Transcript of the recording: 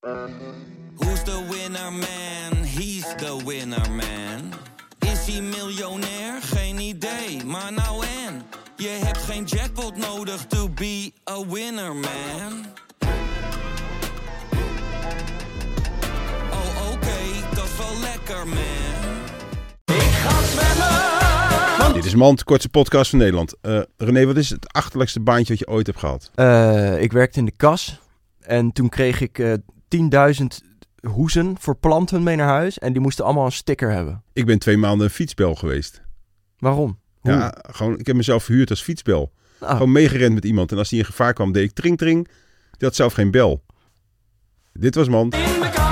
Who's the winner man? He's the winner man. Is hij miljonair? Geen idee, maar nou en. Je hebt geen jackpot nodig to be a winner man. Oh oké, dat is wel lekker man. Ik ga zwemmen. Dit is Mand, kortste podcast van Nederland. Eh, René, wat is het achterlijkste baantje wat je ooit hebt gehad? Eh, ik werkte in de kas en toen kreeg ik eh 10.000 hoezen voor planten mee naar huis en die moesten allemaal een sticker hebben. Ik ben twee maanden een fietsbel geweest. Waarom? Hoe? Ja, gewoon, ik heb mezelf verhuurd als fietsbel. Nou, Gewoon meegerend met iemand. En als die in gevaar kwam, deed ik tring tring. Die had zelf geen bel. Dit was elkaar